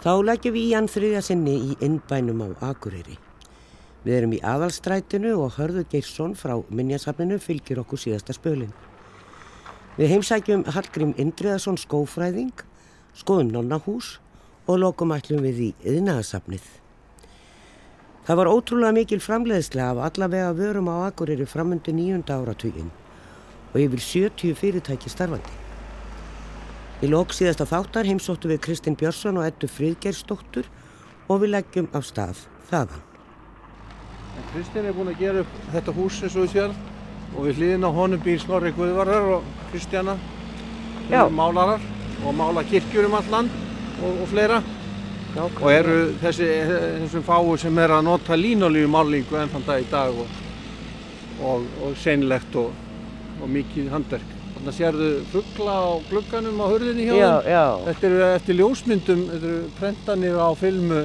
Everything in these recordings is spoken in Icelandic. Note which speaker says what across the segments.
Speaker 1: Þá leggjum við í hann þriðja sinni í innbænum á Akureyri. Við erum í aðalstrætinu og Hörður Geirsson frá Minjasafninu fylgir okkur síðasta spölinn. Við heimsækjum Hallgrím Indriðarsson skófræðing, skoðum nonnahús og lokum ætlum við í yðnaðasafnið. Það var ótrúlega mikil framleiðslega af allavega vörum á Akureyri framundi nýjunda áratugin og yfir 70 fyrirtæki starfandi. Í lók síðasta þáttar heimsóttu við Kristinn Björnsson og Eddu Fríðgersdóttur og við leggjum á stað þaðan.
Speaker 2: Kristinn er búinn að gera upp þetta hús eins og við sér og við hliðin á honum býr Snorri Guðvarar og Kristjana málarar og mála kirkjur um all land og, og fleira Já, og eru þessi, þessum fáu sem er að nota línolíu málingu enn þann dag í dag og, og, og seinlegt og mikið handverk. Þannig sérðu fuggla á glugganum á hörðinni hjá þeim. Þetta eru eftir ljósmyndum, þetta eru prentanir á filmu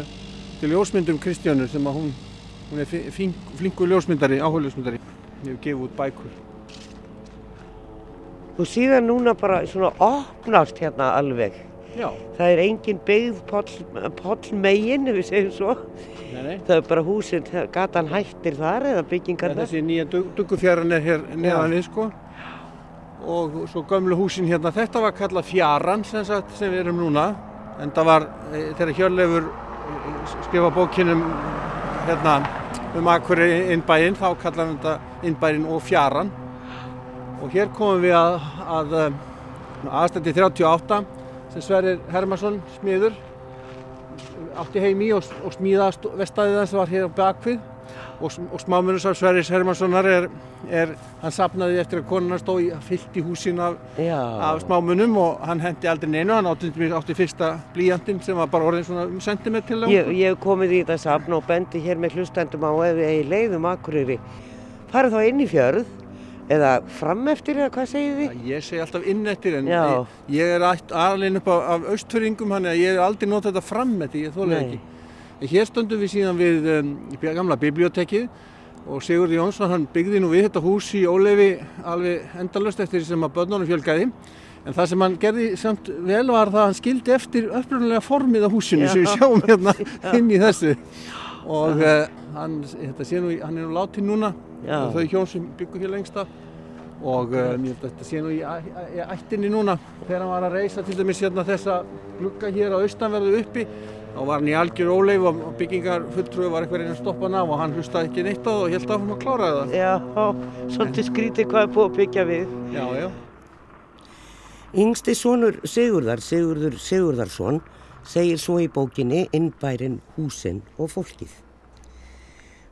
Speaker 2: til ljósmyndum Kristjánu sem að hún, hún er flinkur ljósmyndari, áhugljósmyndari. Hún hefur gefið út bækur.
Speaker 1: Og síðan núna bara svona opnast hérna alveg.
Speaker 2: Já.
Speaker 1: Það er engin byggð pollmegin, ef við segjum svo.
Speaker 2: Nei, nei.
Speaker 1: Það er bara húsinn, gatan hættir þar eða byggingarna.
Speaker 2: Þessi nýja duggufjæran er hér neðan við sko og svo gömlu húsin hérna. Þetta var kallað fjaran sem, sagt, sem við erum núna en það var e, þegar Hjörleifur e, skrifa bókinum hérna, um Akureyri innbæinn þá kallaðum þetta innbæinn og fjaran og hér komum við að, að e, aðstændi 38 sem Sverrir Hermansson smiður átti heimi og, og smíðast vestæðið þess var hér á bakvið og, og smámunusaf Sverris Hermanssonar er, er, hann sapnaði eftir að konunar stó í fyllt í húsin af, af smámunum og hann hendi aldrei neinu, hann átti, átti fyrsta blíjandin sem var bara orðin svona um sentimeter til
Speaker 1: ég, ég komið í þetta sapna og bendi hér með hlustendum á ef ég leiðum akkurýri farið þá inn í fjörð eða fram eftir eða hvað segir þið?
Speaker 2: Ég segi alltaf inn eftir en ég, ég er aðalinn upp af austföringum hann er að ég hef aldrei notað þetta fram eftir, ég þóla ekki Hér stöndum við síðan við um, gamla bibliotekið og Sigurði Jónsson hann byggði nú við þetta hús í ólefi alveg endalust eftir sem að börnunum fjölgæði en það sem hann gerði samt vel var það að hann skildi eftir öfrunulega formið á húsinu Já. sem við sjáum hérna inn í þessu. Og uh, hann, nú, hann er nú látið núna. Já. og þau hjón sem byggur hér lengsta og uh, þetta sé nú í ættinni núna þegar hann var að reysa til dæmis hérna þessa glugga hér á austanverðu uppi þá var hann í algjör óleif og byggingar fulltrúi var eitthvað reynið að stoppa hann af og hann hlustaði ekki neitt á það og held áfram að klára það.
Speaker 1: Já, svolítið skrítið hvað er búið að byggja við.
Speaker 2: Já, já.
Speaker 1: Yngsti sonur Sigurðar, Sigurður Sigurðarsson, segir svo í bókinni innbærin húsinn og fólkið.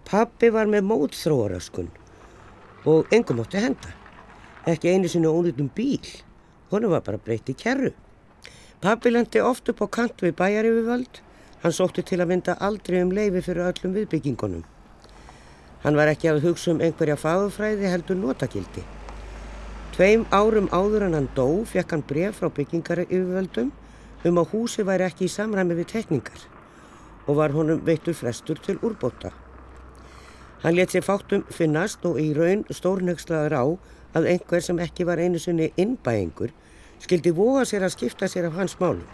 Speaker 1: Pappi var með mótþróaröskun og engum átti henda. Ekki einu sinni ónýttum bíl, honum var bara breytið kerru. Pappi lendi oft upp á kant við bæjarifivöld Hann sótti til að vinda aldrei um leifi fyrir öllum viðbyggingunum. Hann var ekki að hugsa um einhverja fagufræði heldur notakildi. Tveim árum áður en hann dó fekk hann bref frá byggingari yfirvöldum um að húsi væri ekki í samræmi við tekningar og var honum veittur frestur til úrbóta. Hann let sér fátum finnast og í raun stórnögslaður á að einhver sem ekki var einu sinni innbæingur skildi voga sér að skipta sér af hans málum.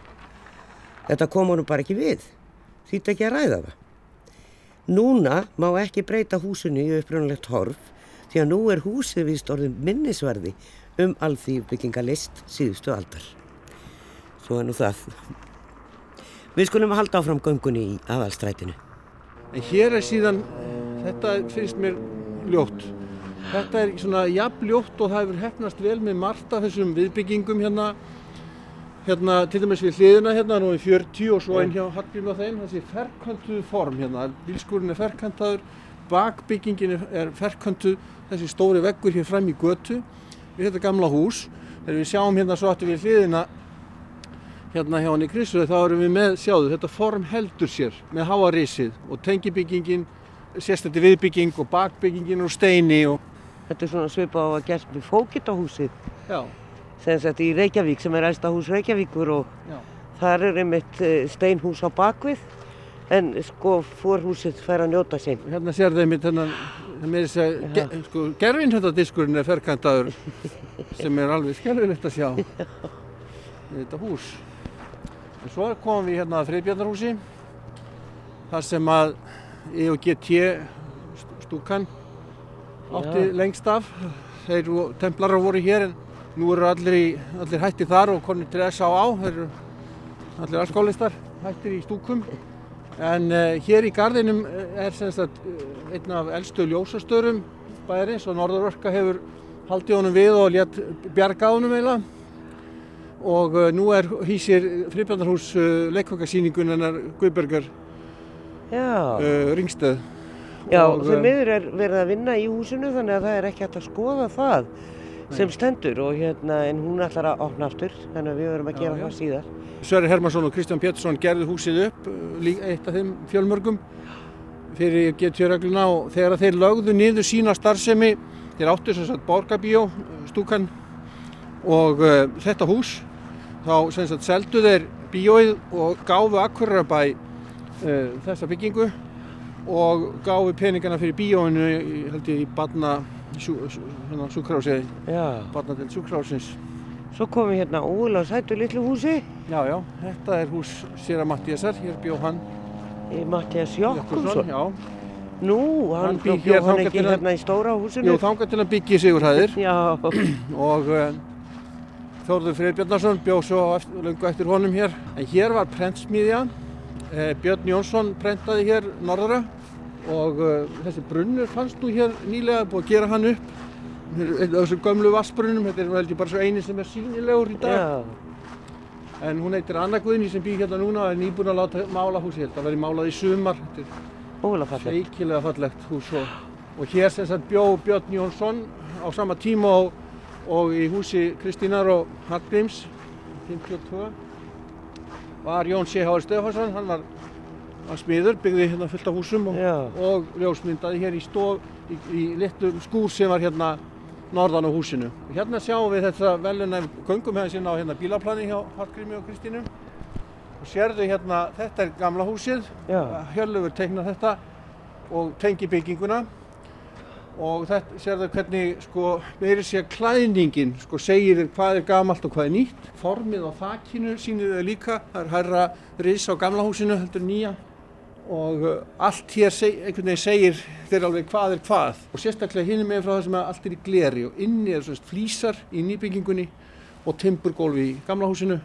Speaker 1: Þetta kom honum bara ekki við þýtt ekki að ræða það. Núna má ekki breyta húsinu í uppröðanlegt horf því að nú er húsið vist orðin minnisverði um alþýrbyggingalist síðustu aldar. Svo er nú það. Við skulum að halda áfram göngunni í aðalstrætinu.
Speaker 2: En hér er síðan, þetta finnst mér ljótt. Þetta er svona jafn ljótt og það hefur hefnast vel með margt af þessum viðbyggingum hérna hérna til dæmis við hliðina hérna nú í 40 og svo einn hjá Hallgrím á þeim þessi ferkantuð form hérna bílskúrin er ferkantaður bakbyggingin er ferkantuð þessi stóri veggur hér fram í götu við þetta gamla hús. Þegar við sjáum hérna svo aftur við hliðina hérna hjá hann í Krissu þá erum við með, sjáðu, þetta form heldur sér með háarísið og tengibyggingin sérstætti viðbygging og bakbyggingin og steini og
Speaker 1: Þetta er svona svipa á að gert með fókitahúsið
Speaker 2: Já
Speaker 1: Sett, í Reykjavík sem er æsta hús Reykjavíkur og Já. þar er einmitt eh, steinhús á bakvið en sko fórhúsið fær að njóta sín.
Speaker 2: Hérna sér þau einmitt þennan, ge, sko, gerfinhundadiskurinn er ferkantaður sem er alveg skelvilegt að sjá í þetta hús. En svo komum við hérna að Friðbjarnarhúsi þar sem að EOGT stúkan átti Já. lengst af. Þeir templarar voru hér en nú eru allir, í, allir hætti þar og konir til S.A.A. Allir aðskólistar hættir í stúkum. En uh, hér í gardinum er sagt, einn af eldstu ljósastörum bæðarins og Norðurörka hefur haldið honum við og létt bjarga honum eiginlega. Og uh, nú er hýsir fribjöndarhús uh, leikvöggasýningun hennar Guðbergar ringstöð.
Speaker 1: Já, þeim miður er verið að vinna í húsinu þannig að það er ekki hægt að skoða það. Sem stendur og hérna en hún ætlar að opna aftur þannig að við verum að gera já, það já. síðar.
Speaker 2: Sverri Hermansson og Kristján Pétursson gerði húsið upp, uh, eitt af þeim fjölmörgum fyrir G2-regluna og þegar þeir lögðu niður sína starfsemi, þeir áttu sem sagt Borgabíó, stúkan og uh, þetta hús, þá sem sagt seldu þeir bíóið og gáfu Akkurabæ uh, þessa byggingu og gáfu peningana fyrir bíóinu held ég í badna sjúkrásið, badna til sjúkrásins
Speaker 1: Svo komum við hérna úl á sættu litlu húsi.
Speaker 2: Já, já, þetta er hús Sýra Mattíasar, hér bjóð hann.
Speaker 1: Mattías Jokkulsson?
Speaker 2: Já.
Speaker 1: Nú, hann, hann bjóð hann ekki hérna í stóra húsinu?
Speaker 2: Jú, þángar til að byggja í Sigurhæðir.
Speaker 1: Já.
Speaker 2: Og uh, Þórður Freyr Bjarnarsson bjóð svo eftir, lungu eftir honum hér. En hér var prentsmíðja. Eh, Björn Jónsson prentaði hér norðara og uh, þessi brunnur fannst nú hér nýlega búið að gera hann upp. Þessum gömlu vassbrunum, þetta er vel bara svo eini sem er sínilegur í dag. Já. en hún heitir Anna Guðni sem býr hérna núna og er nýbúin að láta mála húsi þetta verði málað í sumar. Þetta er feikilega fallegt. hús og, og hér sem sagt bjó Björn Jónsson á sama tíma og, og í húsi Kristínar og Hallgríms 52 var Jón Séháður Stefansson hann var, var smiður, byggði hérna fullt af húsum og, og ljósmyndaði hér í stof í, í litlum skúr sem var hérna norðan á húsinu. Hérna sjáum við þetta velunæf göngum sína á hérna bílaplani hjá Hallgrími og Kristínu. Og sérðu hérna, þetta er gamla húsið, Hjörlufur teiknar þetta og tengi bygginguna. Og þetta sérðu hvernig sko meiri sé klæðningin sko segir þér hvað er gamalt og hvað er nýtt. Formið á þakkinu sínir þau líka. Það er hærra ris á gamla húsinu heldur nýja og uh, allt hér seg, einhvern veginn segir þeir alveg hvað er hvað. Og sérstaklega hinn er með frá það sem allt er í gleri og inni er svona flýsar í nýbyggingunni og timburgólfi í gamla húsinu.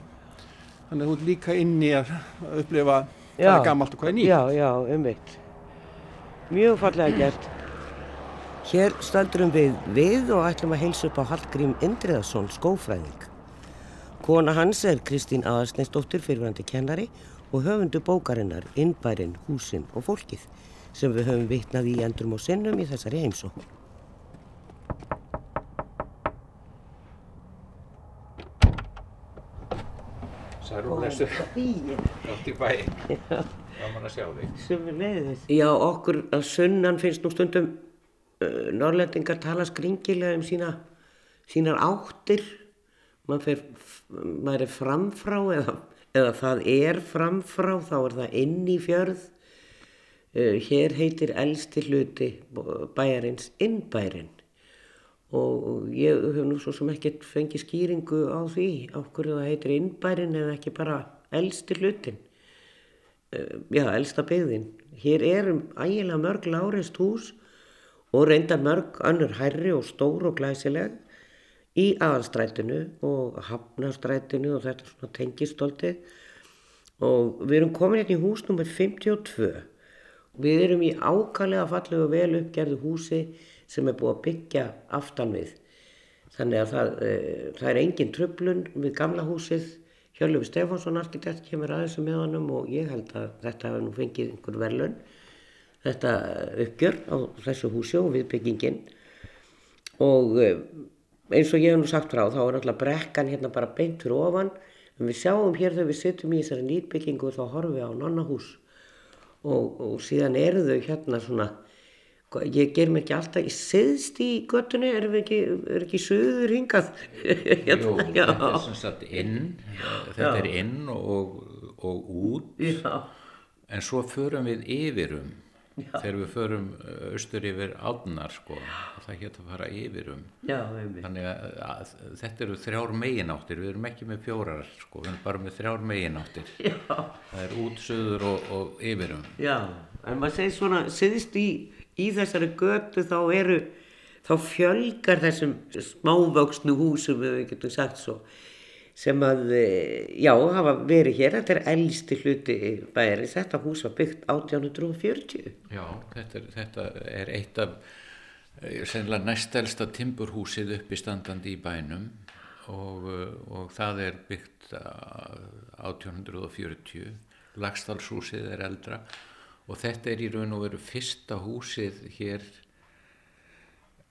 Speaker 2: Þannig að þú er líka inni að upplifa hvað er gammalt og hvað er nýtt.
Speaker 1: Já, já, umvitt Mjög fallega gert. Hér standurum við við og ætlum að heilsa upp á Hallgrím Indriðarsson skófræðing. Kona hans er Kristín Aðarsneinsdóttir fyrirvændi kennari og höfundu bókarinnar Innbærin, húsin og fólkið sem við höfum vitnað í endrum og sinnum í þessari heimsókn.
Speaker 3: Særu og lesu átt í bæ. Gaman að sjá þig.
Speaker 1: Sumir leiðis. Já, okkur að sunnan finnst nú stundum uh, norrlendingar tala skringilega um sína sínar áttir. Maður, maður er framfrá eða eða það er framfrá þá er það inn í fjörð. Uh, hér heitir elsti hluti bæjarins innbærin og ég hef nú svo sem ekkert fengið skýringu á því hverju það heitir innbærin eða ekki bara elsti hlutin uh, já, elsta byggðin. Hér erum ægilega mörg lárist hús og reynda mörg annur herri og stór og glæsileg í aðalstrætinu og hafnastrætinu og þetta svona tengistolti og við erum komin hérna í hús nr. 52 við erum í ákallega fallegu vel uppgerðu húsi sem er búið að byggja aftan við. Þannig að það, e, það er engin tröflun við gamla húsið. Hjörlefi Stefánsson arkitekt kemur aðeins með honum og ég held að þetta hefur nú fengið einhver verðlun þetta uppgjör á þessu húsi og viðbyggingin. Og e, eins og ég hef nú sagt frá þá er alltaf brekkan hérna bara beint fyrir ofan. En við sjáum hér þegar við sittum í þessari nýtbyggingu og þá horfum við á nonnahús. Og, og síðan eru þau hérna svona ég ger mér ekki alltaf, ég siðst í göttunni, við ekki, er ekki söður hingað?
Speaker 3: Jú, þetta er sem sagt inn þetta Já. er inn og, og út. Já. en svo förum við yfirum Já. þegar við förum austur yfir átnar sko það getur að fara yfir um.
Speaker 1: Já,
Speaker 3: þannig að, að þetta eru þrjár megináttir við erum ekki með fjórar sko við erum bara með þrjár megináttir.
Speaker 1: Já.
Speaker 3: það er út, söður og, og yfir um.
Speaker 1: Já, en maður segir svona siðist í, í þessari götu þá eru þá fjölgar þessum smávöksnu húsum við getum sagt svo sem að, eh, já, hafa verið hér, þetta er eldsti hluti bæri, þetta hús var byggt 1840.
Speaker 3: Já, þetta er, þetta er eitt af, eh, sennilega næstelsta timburhúsið uppi standandi í bænum og, eh, og það er byggt 1840, Lagstallshúsið er eldra og þetta er í raun og veru fyrsta húsið hér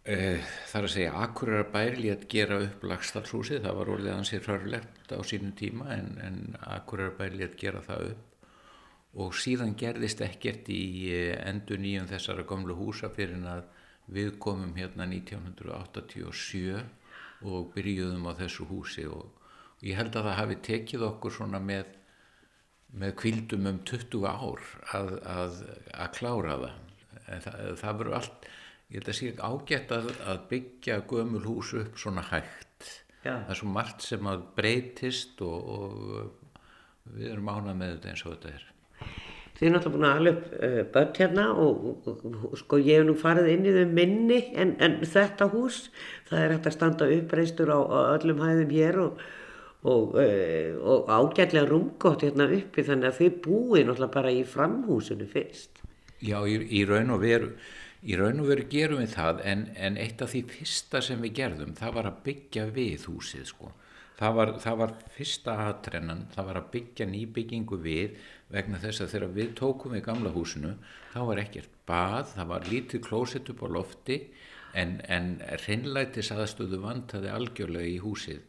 Speaker 3: Uh, þar að segja Akureyrar bær létt gera upp lagstallshúsið, það var orðið ansið frarlegt á sínum tíma en, en Akureyrar bær létt gera það upp. Og síðan gerðist ekkert í uh, endur nýjum þessara gamlu húsa fyrir að við komum hérna 1987 og byrjuðum á þessu húsi. Og, ég held að það hafi tekið okkur svona með, með kvildum um 20 ár að, að, að klára það. En það, það verður allt ég held að sé ágætt að, að byggja gömul hús upp svona hægt.
Speaker 1: Já.
Speaker 3: það er svo margt sem að breytist og, og við erum ánað með þetta eins og þetta er.
Speaker 1: Þið er náttúrulega búin að alveg eh, börn hérna og, og, og sko ég hef nú farið inn í þau minni en, en þetta hús það er hægt að standa uppreistur á, á öllum hæðum hér og, uh, og ágætlega rungótt hérna uppi þannig að þið búið náttúrulega bara í framhúsinu fyrst.
Speaker 3: Já, í, í raun og veru Í raun og veru gerum við það en, en eitt af því fyrsta sem við gerðum það var að byggja við húsið sko. Það var, það var fyrsta aðtrennan, það var að byggja nýbyggingu við vegna þess að þegar við tókum við gamla húsinu þá var ekkert bað, það var lítið klósett upp á lofti en, en reynlætis aðstöðu vantaði algjörlega í húsið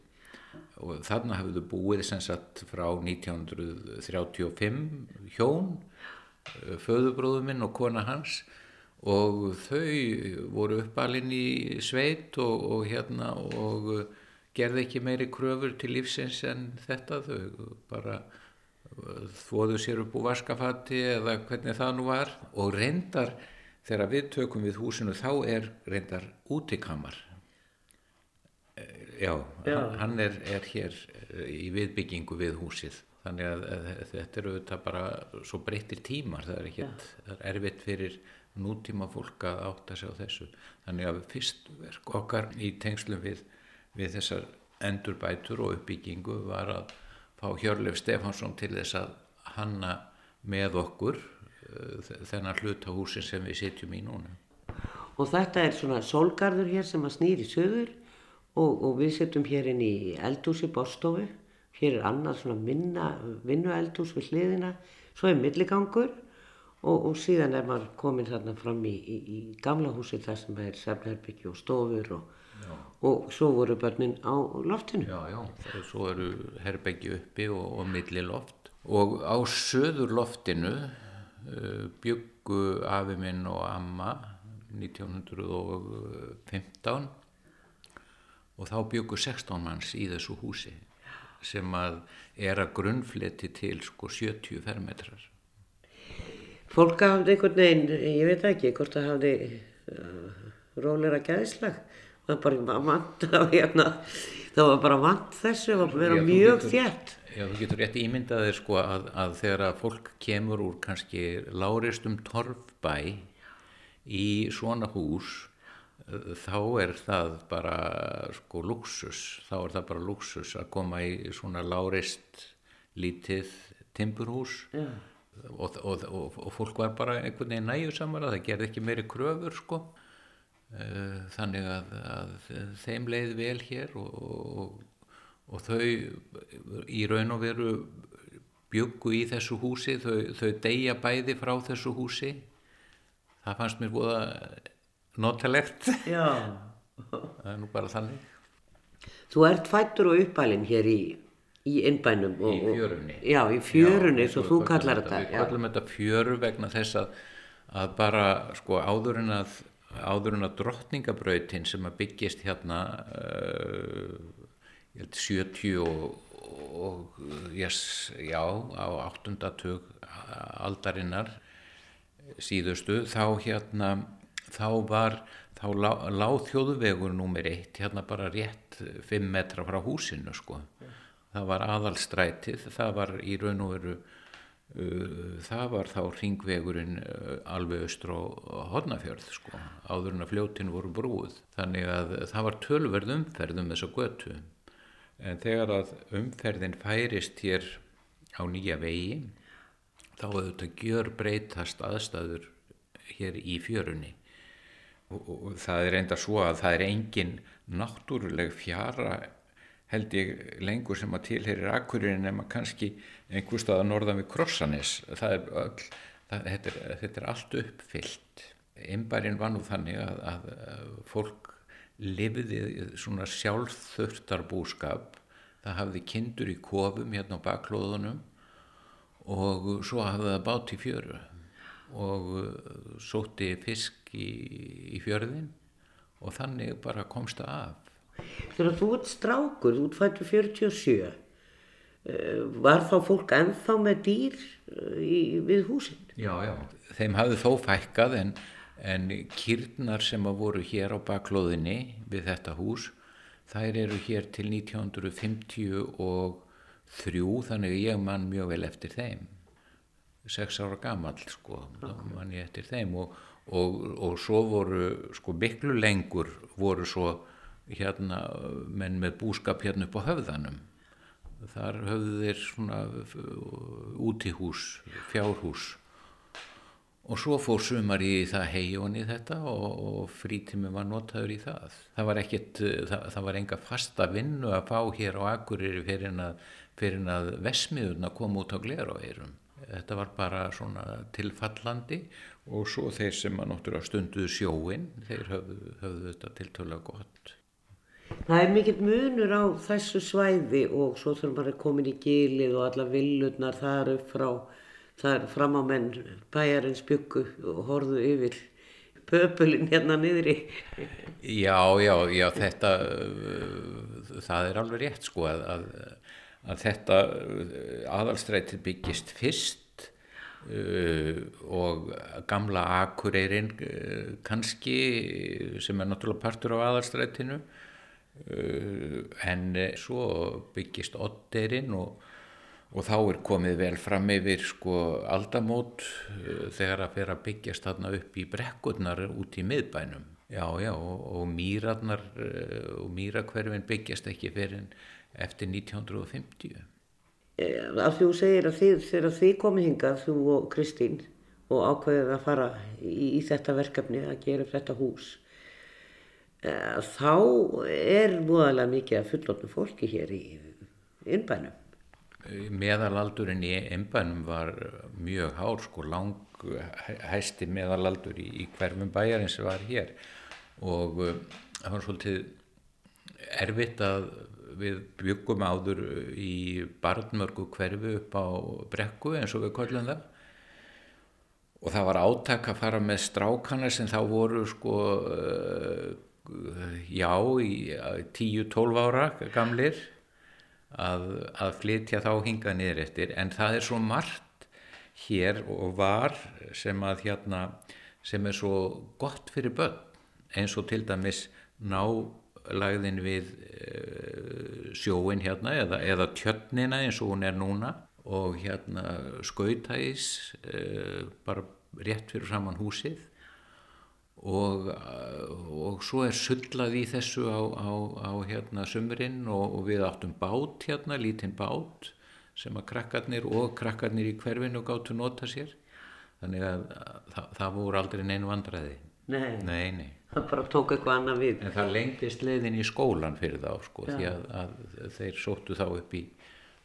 Speaker 3: og þarna hafðu búið sem sagt frá 1935 hjón, föðubróðuminn og kona hans og þau voru uppalinn í sveit og, og hérna og gerði ekki meiri kröfur til lífsins en þetta. Þau bara þóðu sér upp úr vaskafatti eða hvernig það nú var. Og reyndar þegar við tökum við húsinu þá er reyndar útikammar já, já. hann er, er hér í viðbyggingu við húsið. Þannig að, þetta eru þetta bara svo breyttir tímar. Það er ekkert, er erfitt fyrir nútíma fólk að átta sig á þessu. Þannig að fyrst verk okkar í tengslum við, við þessar endurbætur og uppbyggingu var að fá Hjörleif Stefansson til þess að hanna með okkur uh, þennan hlutahúsin sem við sitjum í núna.
Speaker 1: Og þetta er svona solgarður hér sem að snýri söður og, og við sitjum hér inn í eldhúsi borstofu hér er annað svona minna vinnueldhús við hliðina. Svo er milligangur og, og síðan er maður komin þarna fram í, í, í gamla húsi þar sem er sefnherbyggju og stofur og, og svo voru börnin á loftinu.
Speaker 3: Já, já, svo eru herbyggju uppi og, og milli loft og á söður loftinu uh, byggu afi minn og amma 1915 og þá byggu 16 manns í þessu húsi sem að er að grunnfleti til sko 70 fermetrar
Speaker 1: fólk hafði einhvern veginn, ég veit ekki, hvort það hafði uh, róleira gæðislag, það var bara vant að hérna, það var bara vant þessu, það var já, mjög þjætt.
Speaker 3: Já, þú getur rétt ímyndaðið sko að, að þegar að fólk kemur úr kannski láristum torfbæ í svona hús, þá er það bara sko luxus, þá er það bara luxus að koma í svona lárist lítið timburhús. Já og, og, og, og fólk var bara einhvern veginn næjusamara, það gerði ekki meiri kröfur sko. Eh, þannig að, að þeim leið vel hér og þau í raun og veru byggu í þessu húsi þau, þau deyja bæði frá þessu húsi. Það fannst mér að notalegt. Það er nú bara þannig.
Speaker 1: Þú ert fættur og uppalinn hér í í innbænum
Speaker 3: í fjörunni.
Speaker 1: Já í fjörunni svo þú kallar þetta
Speaker 3: við kallum þetta fjöru vegna þess að, að bara sko áður en að áður en að drottningabrautin sem að byggjast hérna uh, 70 og, og yes, já á áttundatug aldarinnar síðustu þá hérna þá var þá láð lá þjóðvegur nummer eitt hérna bara rétt 5 metra frá húsinu sko það var aðalstrætið það var í raun og veru uh, það var þá ringvegurinn uh, alveg austur á hodnafjörð sko áður en að fljótin voru brúið. Þannig að það var tölverð umferð um þessa götu. En þegar að umferðin færist hér á nýja vegi þá auðvitað gjör breytast aðstæður hér í fjörunni. Og, og, og það er enda svo að það er engin náttúruleg fjara held ég lengur sem að tilherir akkurinn nema kannski einhver stað að norðan við Krossanis þetta, þetta er allt uppfyllt. Einbærin var nú þannig að, að, að fólk lifiði svona sjálfþurftar búskap það hafði kindur í kofum hérna á baklóðunum og svo hafði það bát í fjöru og sótti fisk í, í fjörðin og þannig bara komst það af.
Speaker 1: Þegar þú ert strákur, þú ert fættur 47, var þá fólk ennþá með dýr uh, í, við húsin?
Speaker 3: Já, já, þeim hafði þó fækkað en, en kýrnar sem að voru hér á baklóðinni við þetta hús, þær eru hér til 1953 þannig ég mann mjög vel eftir þeim sex ára gammal sko, þá mann ég eftir þeim og, og, og svo voru sko miklu lengur voru svo hérna menn með búskap hérna upp á höfðanum. Þar höfðu þeir svona útihús, fjárhús. Og svo fór sumar í það heiðjón í þetta og, og frítími var notaður í það. Það var ekkit, það, það var enga fasta vinnu að fá hér á Akureyri fyrir að, að vesmiðurna kom út á glerauðeirum þetta var bara svona tilfallandi og svo þeir sem að náttúrulega stunduðu sjóin þeir höfðu, höfðu þetta tiltölulega gott
Speaker 1: Það er mikill munur á þessu svæði og svo þurfum maður að koma í gilið og alla villurnar þar upp frá þar fram á menn bæjarins byggu og horðu yfir pöpulinn hérna niðri.
Speaker 3: Já, já, já þetta það er alveg rétt sko að, að að þetta uh, aðalstrætið byggist fyrst uh, og gamla akureyrin uh, kannski sem er náttúrulega partur á aðalstrætinu uh, en svo byggist oddeirinn og, og þá er komið vel fram yfir sko aldamót uh, þegar að fyrir að byggjast þarna upp í brekkurnar út í miðbænum já já og, og mýrarnar og mýrakverfin byggjast ekki fyrir eftir 1950.
Speaker 1: Af því þú segir að þið, þegar þið komið hingað, þú og Kristín, og ákveðið að fara í, í þetta verkefni, að gera upp þetta hús, eh, þá er múðalega mikið að fullotnu fólki hér í innbænum.
Speaker 3: Meðalaldurinn í innbænum var mjög hár, sko lang hæsti meðalaldur í, í hverfum bæjarinn sem var hér og uh, það var svolítið erfitt að við byggum áður í barnmörgu hverfi upp á brekku eins og við kollum það og það var áttak að fara með strákana sem þá voru sko já í 10-12 ára gamlir að, að flytja þá hingað niður eftir. En það er svo margt hér og var sem að hérna sem er svo gott fyrir börn. Eins og til dæmis ná lagðin við uh, sjóin hérna eða, eða tjötnina eins og hún er núna og hérna skautæs uh, bara rétt fyrir saman húsið og, og svo er sullað í þessu á, á, á hérna sömurinn og, og við áttum bát hérna, lítinn bát sem að krakkarnir og krakkarnir í hverfinu gáttu nota sér. Þannig að það, það voru aldrei neinn vandræði.
Speaker 1: Nei.
Speaker 3: Nei, nei.
Speaker 1: Það bara tók eitthvað annað við.
Speaker 3: En það lengtist leiðin í skólan fyrir þá sko, því að, að þeir sóttu þá upp í,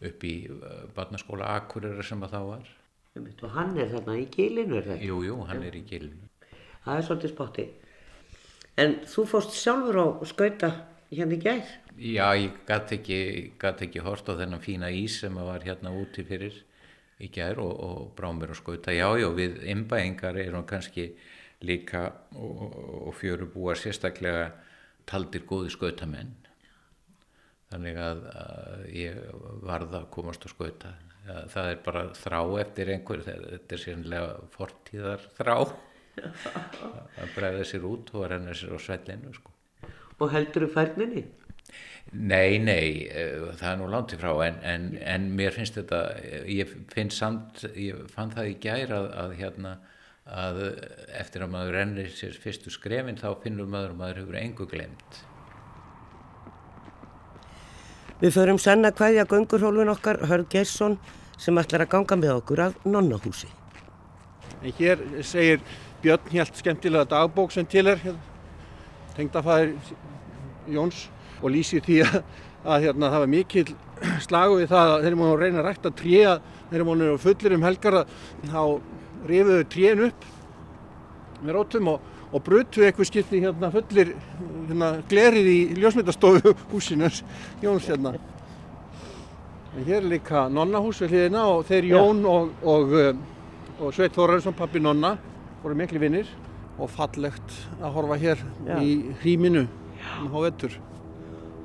Speaker 3: upp í uh, barnaskóla Akureyra sem að þá var.
Speaker 1: Og hann er þarna í gilinu er það
Speaker 3: jú, jú, hann er í gilinu
Speaker 1: það er svolítið spotti. En þú fórst sjálfur á skauta hérna í gær?
Speaker 3: Já, ég gæti ekki, ekki hort á þennan fína ís sem var hérna úti fyrir í gær og, og brá mér á skauta. Já, já, við imbæingar erum kannski líka og, og fjörubúar sérstaklega taldir góði skautamenn. Þannig að, að ég varða að komast á skauta. Það er bara þrá eftir einhver þetta er sérlega fortíðar þrá að bregða sér út og renna sér á svellinu sko.
Speaker 1: og heldur þú færninni?
Speaker 3: Nei, nei, eh, það er nú langt í frá en, en, en mér finnst þetta ég finn samt, ég fann það í gæra að, að hérna að eftir að maður rennir sér fyrstu skrefin þá finnur maður að maður hefur engu glemt
Speaker 1: Við förum senna hvaðja gungurhólfin okkar Hörg Geirsson sem ætlar að ganga með okkur af nonnahúsi.
Speaker 2: En hér segir Björn helt skemmtilega dagbók sem til er, hérna, tengdafæðir Jóns og lýsir því að, að hérna, það var mikil slagu við það að þeir eru múin að reyna að rækta tré að þeir eru múin að fullir um helgar þá rifuðu trén upp með rótum og og brutu eitthvað skipti hérna fullir hérna, glerið í ljósmyndastofu húsinu Jóns hérna. En hér er líka nonnahús við hliðina og þeir Jón og, og, og, og Sveit Þorrarsson, pappi nonna, voru miklu vinnir og fallegt að horfa hér Já. í hríminu á vettur.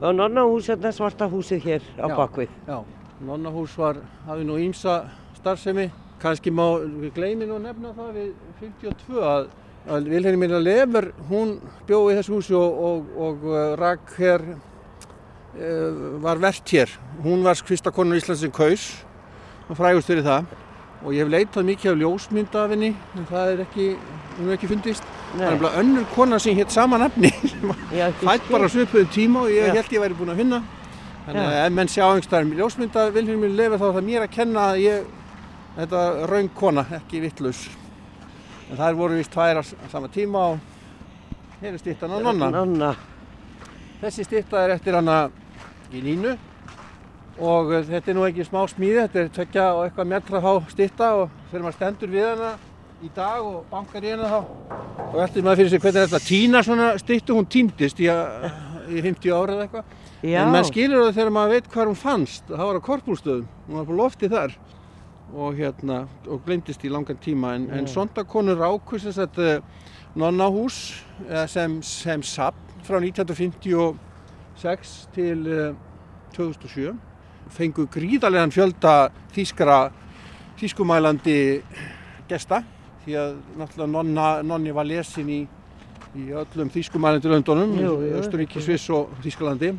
Speaker 1: Og nonnahús, þetta er svarta húsið hér á já, bakvið.
Speaker 2: Já, nonnahús var, hafði nú ímsa starfsemi, kannski má, við gleymið nú nefna það við 52 að að Vilhelmina Lever hún bjóði í þessu húsi og, og, og uh, rak hér uh, var verðt hér hún var fyrsta konur í Íslands sem kaus og frægust fyrir það og ég hef leitað mikið af ljósmynda af henni en það er ekki, hún er ekki fundist. Nei. það er bara önnur kona sem hétt sama nafni hætt bara svipuðum tíma og ég Já. held ég væri búin að finna. Þannig að ef menn sjá einhverstaðar ljósmynda Vilhelmina Lever þá er það mér að kenna að ég þetta raung kona, ekki vittlaus en það voru vist tvær á sama tíma og hér er stittan á nonna. Þessi stitta er eftir hana í línu og eh, þetta er nú ekki smá smíði þetta er tökja og eitthvað metra há stitta og þegar maður stendur við hana í dag og bankar í hana þá og eftir maður fyrir sig hvernig þetta týna svona stittu hún týndist í, í 50 ára eða eitthvað. En maður skilur það þegar maður veit hvað hún fannst það var á korpúlstöðum, hún var på lofti þar og, hérna, og glemtist í langan tíma. En, en sondakonur ákvist að uh, nonnahús sem, sem sapp frá 1956 til uh, 2007 fengu gríðarlegan fjölda þýskara þýskumælandi gesta því að náttúrulega nonna, nonni var lesin í, í öllum þýskumælandi löndunum, Östuríki, Sviss og Þýskalandi.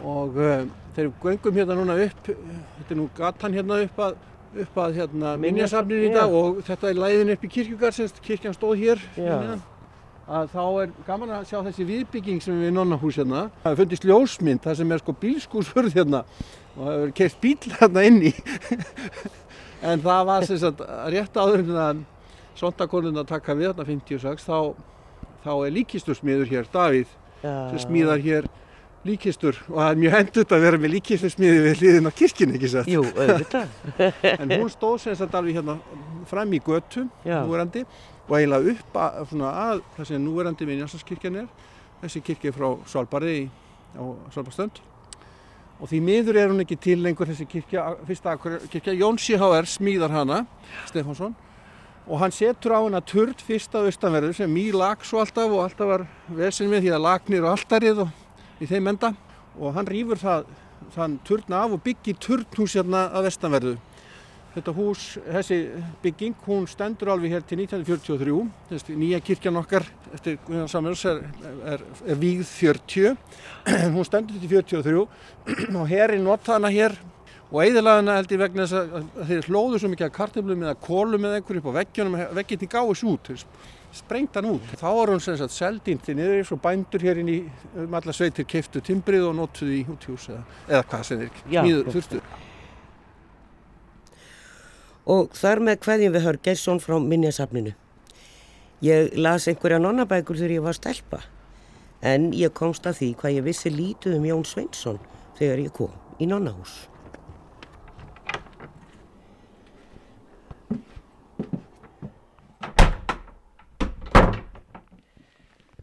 Speaker 2: Og uh, þegar við göngum hérna núna upp þetta er nú gatan hérna upp að, upp að hérna, minnjasafnin í dag og þetta er læðin upp í kirkjugar semst kirkjan stóð hér að þá er gaman að sjá þessi viðbygging sem við nonnahús hérna það er fundist ljósmynd, það sem er sko bílskúsförð hérna og það hefur keitt bíl hérna inni en það var sem sagt rétt áður en að sondakonun að taka við hérna 56 þá, þá er líkistursmiður hér Davíð Já. sem smíðar hér líkistur og það er mjög hendut að vera með líkistursmiði við hliðin á kirkina, ekki satt?
Speaker 1: Jú, auðvitað.
Speaker 2: en hún stóð sem sagt alveg hérna fram í götu, núverandi, og eiginlega upp að, svona, að það sem núverandi Vinjansaskirkjan er, þessi kirkja frá Svalbari á Svalbarstönd. Og því miður er hún ekki til lengur þessi kirkja, fyrsta kirkja, Jón C.H.R. smíðar hana, Stefánsson, og hann setur á hana turd fyrsta austanverður sem mjög lag svo alltaf og alltaf var vesin með því að lagnir og alltarið og í þeim enda og hann rýfur það, þann turna af og byggir turnhús hérna að vestanverðu. Þetta hús, þessi bygging, hún stendur alveg hér til 1943, þessi nýja kirkjan okkar eftir Guðjón Samhjörns er, er, er víð 40, hún stendur til 43 og herri nota hana hér. Og eiðilaðina held ég vegna þess að þeir hlóðu svo mikið að kartöflum eða kólum eða einhverju upp á veggjunum, vegginn gáðis út, sprengt hann út. Þá var hún sem sagt seldinn til niður og bændur hér inn í um alla sveitir keiftu timbrið og notuði í útjús eða, eða hvað sem þeir nýður þurftu.
Speaker 1: Og þar með hverjum við hör Gersson frá minnjasafninu. Ég las einhverja nonnabækur þegar ég var stelpa en ég komst að því hvað ég vissi lítið um Jón Sveinsson þegar ég kom í nonnahús.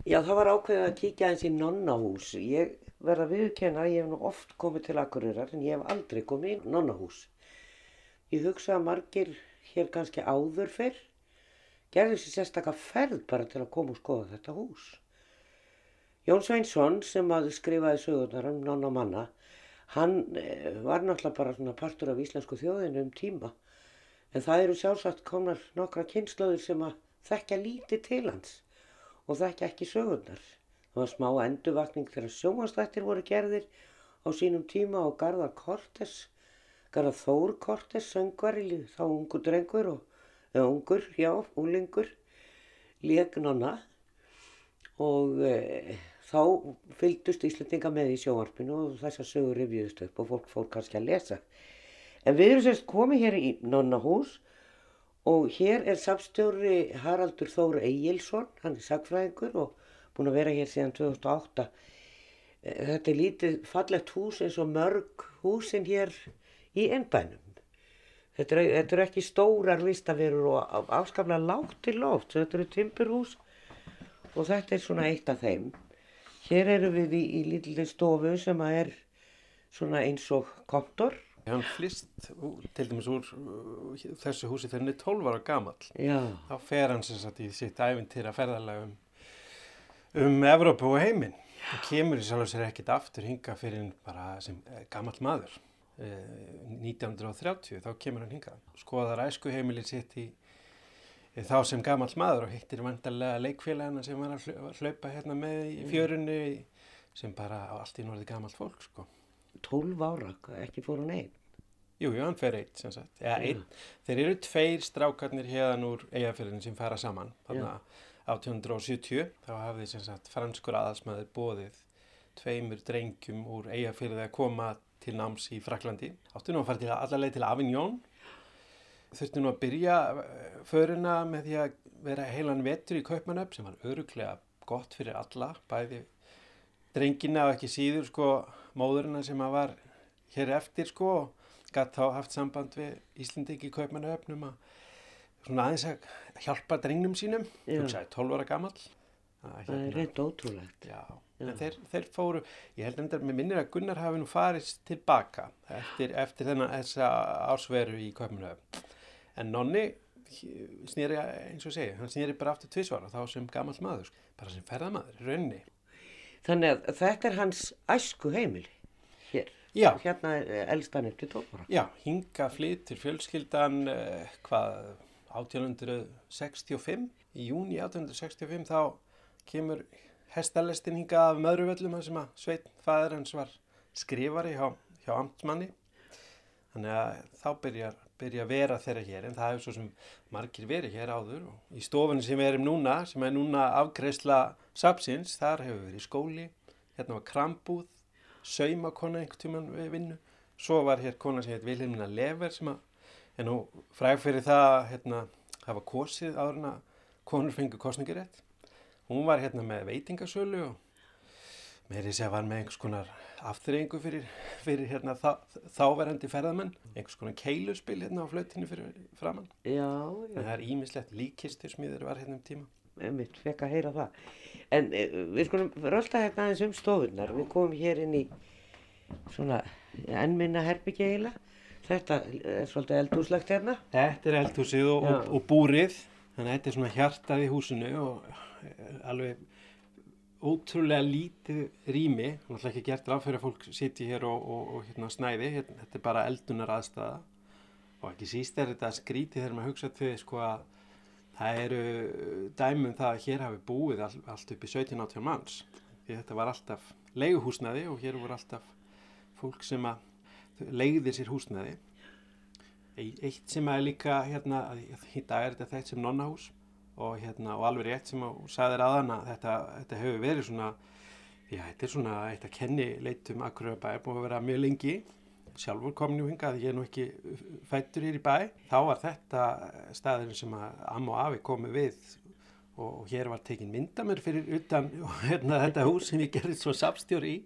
Speaker 1: Já, það var ákveðið að kíkja eins í nonnahús. Ég verða að viðkenna að ég hef nú oft komið til Akureyrar en ég hef aldrei komið í nonnahús. Ég hugsa að margir hér kannski áður fyrr gerði sér sérstaklega ferð bara til að koma og skoða þetta hús. Jón Sveinsson sem að skrifaði sögurnar um nonnamanna hann eh, var náttúrulega bara svona partur af íslensku þjóðinu um tíma en það eru sjálfsagt komnar nokkra kynnslöður sem að þekkja lítið til hans og þekkja ekki sögurnar. Það var smá endurvakning þegar sjómanstættir voru gerðir á sínum tíma og Garðar Kortes, Garðar Þór Kortes, söngvari, þá ungur drengur og, eða ungur, já, úlingur, légnona og e, þá fylgdust Íslandinga með í sjóarpinu og þessar sögur revjúðust upp og fólk fór kannski að lesa. En við erum sérst komið hér í Nonnahús og hér er samstjóri Haraldur Þóru Egilson, hann er sagfræðingur og búin að vera hér síðan 2008. Eh, þetta er lítið fallegt hús eins og mörg húsin hér í ennbænum. Þetta, eru ekki stórar vistaverur og afskaplega lágt til loft, þetta eru timpurhús og þetta er svona eitt af þeim. Hér eru við í, í lítið stofu sem er svona eins og kontor.
Speaker 4: Hann flist til dæmis úr uh, þessu húsi þegar hann er 12 ára gammal.
Speaker 1: Já.
Speaker 4: Þá fer hann sem sagt í sitt æfintýra ferðarlega um, um Evrópu og heiminn. Og kemur í sjálf og sér ekkit aftur hinga fyrir bara sem eh, gammal maður. Eh, 1930 þá kemur hann hinga. Skoðar æsku heimilið sitt í þá sem gammal maður og hittir vandarlega leikfélagana sem var að hlaupa hérna með í mm. fjörunni sem bara á allt í norði gammal fólk sko.
Speaker 1: 12 ára, ekki fór hann einn?
Speaker 4: Jú, jú, hann fer eitt sem sagt. Ja, ein. Þeir eru tveir strákarnir hérna úr eigafélagin sem fara saman. Þannig að 1870 þá hafði sem sagt franskur aðalsmaður bóðið tveimur drengjum úr eigafélagi að koma til náms í Fraklandi. Áttu nú að fara til allarleið til Avignon þurfti nú að byrja eh, föruna með því að vera heilan vetur í Kaupmannöf sem var öruglega gott fyrir alla, bæði drengina og ekki síður sko móðurina sem að var hér eftir sko og gætt þá haft samband við Íslandiki í Kaupmannöfnum að svona aðeins að hjálpa drengnum sínum, þú sagði 12 ára gammal.
Speaker 1: Það hérna, er reynd ótrúlegt.
Speaker 4: Já, Já. en þeir, þeir fóru, ég held að með minnir að Gunnar hafi nú farist tilbaka eftir, eftir þennan þessa ásveru í Kaupmannöfn en Nonni snýri eins og segja, hann snýri bara aftur tvísvara þá sem gammal maður, bara sem ferðamadur raunni.
Speaker 1: Þannig að þetta er hans æsku heimili hér,
Speaker 4: Já.
Speaker 1: hérna er elstan eftir tópara.
Speaker 4: Já, hinga flyttir fjölskyldan eh, hvað 1865 í júni 1865 þá kemur hestalestin hinga af möðruvöllum sem að Sveit fæður hans var skrifari hjá, hjá amtmanni þannig að þá byrjar byrja að vera þeirra hér en það hefur svo sem margir verið hér áður og í stofunni sem við erum núna sem er núna afgreysla sapsins, þar hefur verið skóli hérna var krambúð saumakona einhvern tíman við vinnu. Svo var hér kona sem heit Vilhelmina Lever sem að, en nú fræg fyrir það hérna, það var kosið að konur fengur kosningirétt hún var hérna með veitingasölu og meiri sé að var með einhvers konar afturrengu fyrir, fyrir hérna, þá, þáverandi ferðamenn, einhvers konar keiluspil hérna á flautinu fyrir framann.
Speaker 1: Já, já.
Speaker 4: En það er ímislegt líkistur smiður var hérna um tíma.
Speaker 1: Mitt fekk að heyra það. En e, við skulum rölda hérna aðeins um stofunar. Við komum hér inn í svona ennminna herbyggja eiginlega. Þetta er svolítið eldhúslegt hérna.
Speaker 4: Þetta er eldhúsið og, og, og búrið. Þannig að þetta er svona hjartað í húsinu og eh, alveg ótrúlega lítið rými, náttúrulega ekki gert ráð fyrir að fólk sitji hér og, og, og hérna snæði, hérna, þetta er bara eldunar aðstæða og ekki síst er þetta skrítið þegar maður hugsa til sko að það eru dæmum það að hér hafi búið all, allt upp í 17-18 manns. Því þetta var alltaf leiguhúsnaði og hér voru alltaf fólk sem að leiðir sér húsnaði eitt sem að líka hérna, í dag er þetta þetta sem nonnahús. Og, hérna, og alveg rétt sem þú sagðir aðan að þetta, þetta hefur verið svona, já þetta er svona eitt að kenni leitum akkur bæ, búið að vera mjög lengi, sjálfur komin í hinga að ég er nú ekki fættur hér í bæ, þá var þetta staðurinn sem að Am og Afi komi við og hér var tekin mynda mér fyrir utan hérna, þetta hús sem ég gerði svo sapstjóri í,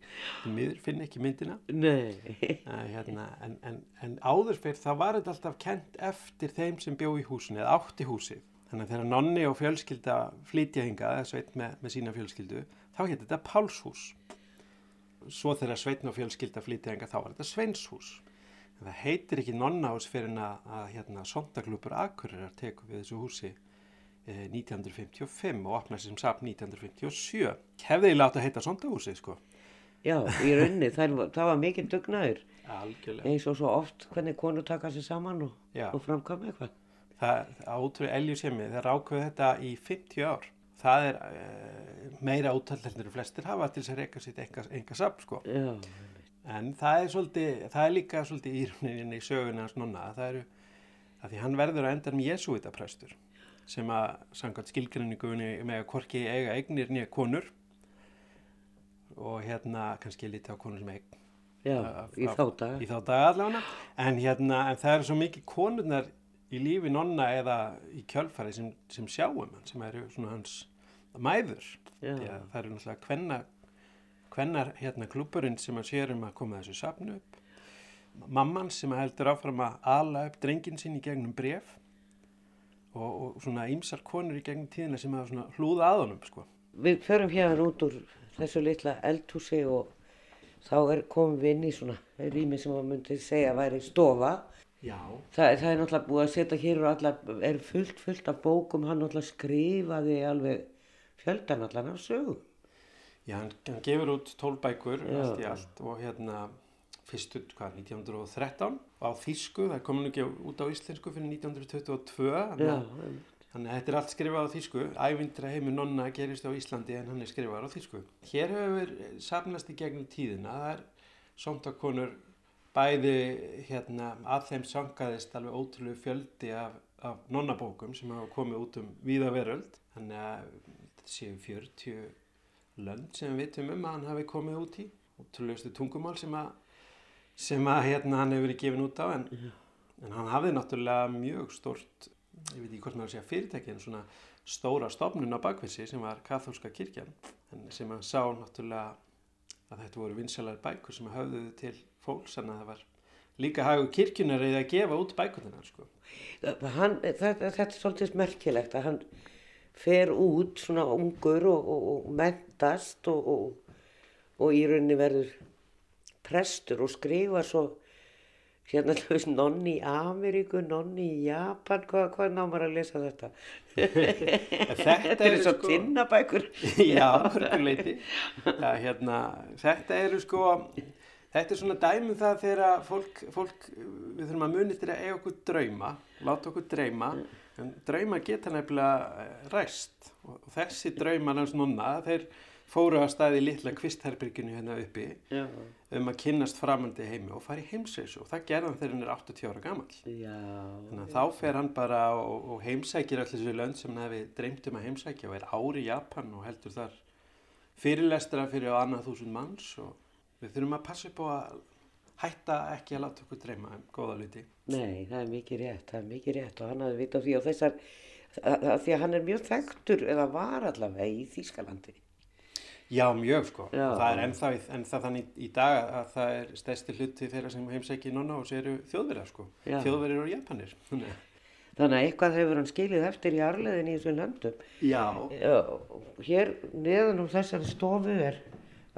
Speaker 4: mér finn ekki myndina. Hérna, en, en, en áður fyrir það var þetta alltaf kent eftir þeim sem bjó í húsinu eða átti húsið. Þannig að þegar nonni og fjölskylda flytja hinga, eða sveit með, með sína fjölskyldu, þá getur þetta Pálshús. Svo þegar sveitn og fjölskylda flytja hinga, þá er þetta Sveinshús. En það heitir ekki nonnahús fyrir að, að hérna, sondaglúpur Akureyrar teku við þessu húsi 1955 og opnaði sem sapn 1957. Hefði ég láta að heita sondahúsi, sko.
Speaker 1: Já, í raunni, það, það var mikið dugnaður. Eins og svo oft hvernig konur taka sér saman og, og framkama eitthvað.
Speaker 4: Það átrúið eljusemi, það rákuð þetta í 50 ár. Það er uh, meira útallendur flestir hafa til þess að reyka sitt enga, samt sko.
Speaker 1: Já.
Speaker 4: En það er, svolítið, það er líka svolítið íruninu í söguna hans nonna. Það eru, að því hann verður að enda með Jésúitaprestur sem að samkvæmt skilgrinningunni með að korki eiga eignir nýja konur og hérna kannski lítið á konur sem eign.
Speaker 1: Já, af, í þá daga.
Speaker 4: Í þá daga allavega. En hérna, en það eru svo mikið konurnar í lífi nonna eða í kjölfari sem, sem sjáum hann, sem eru svona hans mæður.
Speaker 1: Já.
Speaker 4: Það eru náttúrulega hvenna, hvennar hérna klúburinn sem að sér um að koma þessu sapnu upp. Mamman sem heldur áfram að ala upp drengin sín í gegnum bref og, og svona ímsar konur í gegnum tíðina sem hafa hlúða að honum sko.
Speaker 1: Við förum hérna út úr þessu litla eldhúsi og þá er, komum við inn í svona rými sem maður myndi segja að væri stofa.
Speaker 4: Já.
Speaker 1: Það, það er náttúrulega búið að setja hér og allar er fullt, fullt af bókum, hann náttúrulega skrifaði alveg fjöldan allan af sögum.
Speaker 4: Já, hann, hann gefur út tólbækur allt í allt og hérna fyrstu, hvað, 1913 á Þísku, það kom nú ekki út á íslensku fyrir 1922
Speaker 1: Já,
Speaker 4: Þannig að þetta er allt skrifað á þýsku. Ævindra heimur nonna gerist á Íslandi en hann er skrifað á þýsku. Hér hefur sapnast í gegnum tíðina. Það er sondakonur bæði hérna, að þeim sangaðist alveg ótrúlega fjöldi af, af nonnabókum sem hafa komið út um víða veröld. Þannig að þetta séu 40 lönd sem við vitum um að hann hafi komið út í. Ótrúlegustu tungumál sem að, sem að hérna, hann hefur verið gefin út á en, en hann hafði náttúrulega mjög stort ég veit ekki hvort maður sé að fyrirtæki en svona stóra stofnun á bakvissi sem var katholska kirkjan en sem að sá náttúrulega að þetta voru vinsalar bækur sem hafðuðu til fólks en að það var líka hagu kirkjunar eða að gefa út bækurnar sko.
Speaker 1: hann, þetta, þetta er svolítið merkilegt að hann fer út svona ungur og, og, og mentast og, og í rauninni verður prestur og skrifa svo hérna þú veist nonni í Ameríku, nonni í Japan hvað, hvað námar að lesa þetta?
Speaker 4: Þetta,
Speaker 1: eru svo sko... tinnabækur
Speaker 4: já, hörguleiti hérna, þetta eru sko þetta er svona dæmum það þegar fólk, fólk við þurfum að muni til að eiga okkur drauma láta okkur dreyma. En drauma geta nefnilega ræst. Og þessi hans nonna þeir fóru að staði litla kvistherberginu hérna uppi.
Speaker 1: Já.
Speaker 4: Um að kynnast framandi heimi og fara í heimsreysu og það gerðan þegar hann er 80 ára gammal
Speaker 1: þannig
Speaker 4: að þá fer hann bara og, og heimsækir allir þessu lönd sem hann hefði dreymt um að heimsækja og er ári í Japan og heldur þar fyrirlestra fyrir á annað þúsund manns og við þurfum að passa upp á að hætta ekki að láta okkur dreyma um góða luti
Speaker 1: Nei, það er mikið rétt, það er mikið rétt og hann hafði vita því á þessar að, að því að hann er mjög þekktur eða var allavega í Þýskalandi
Speaker 4: Já, mjög sko.
Speaker 1: Já.
Speaker 4: Það er ennþá, ennþá þannig í dag að það er stærsti hluti þeirra sem heimsækja í nonna og séru þjóðverðar sko.
Speaker 1: Já.
Speaker 4: Þjóðverðir og Japanir.
Speaker 1: Þannig að eitthvað hefur hann skilið eftir í arleðin í þessum löndum.
Speaker 4: Já.
Speaker 1: Hér neðan um þessari stofu er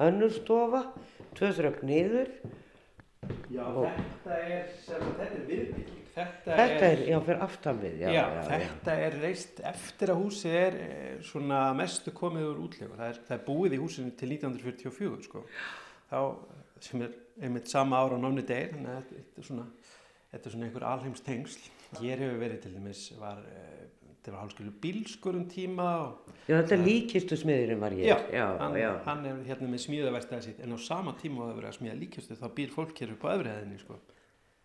Speaker 1: önnur stofa, tvö þrögg niður.
Speaker 4: Já, og þetta er, sem, þetta er viðbygging.
Speaker 1: Þetta, þetta er, já, fyrir aftan við.
Speaker 4: Já, já, þetta er reist eftir að húsið er svona mestu komið úr útlegu. Það er, það er búið í húsinu til 1944, sko. Þá, sem er einmitt sama ára á námni degir, þannig að þetta er svona, þetta er svona einhver alheims tengsl. Hér hefur verið til dæmis, var, þetta var hálfskeilu bílskur um tíma. Og,
Speaker 1: já, þetta er líkistu smiðurinn var ég.
Speaker 4: Já, já, hann, já. hann er hérna með smíðaverstaði sitt, en á sama tíma að það verið að smíða líkistu, þá býr fólk hér upp á öfriðinni, sko.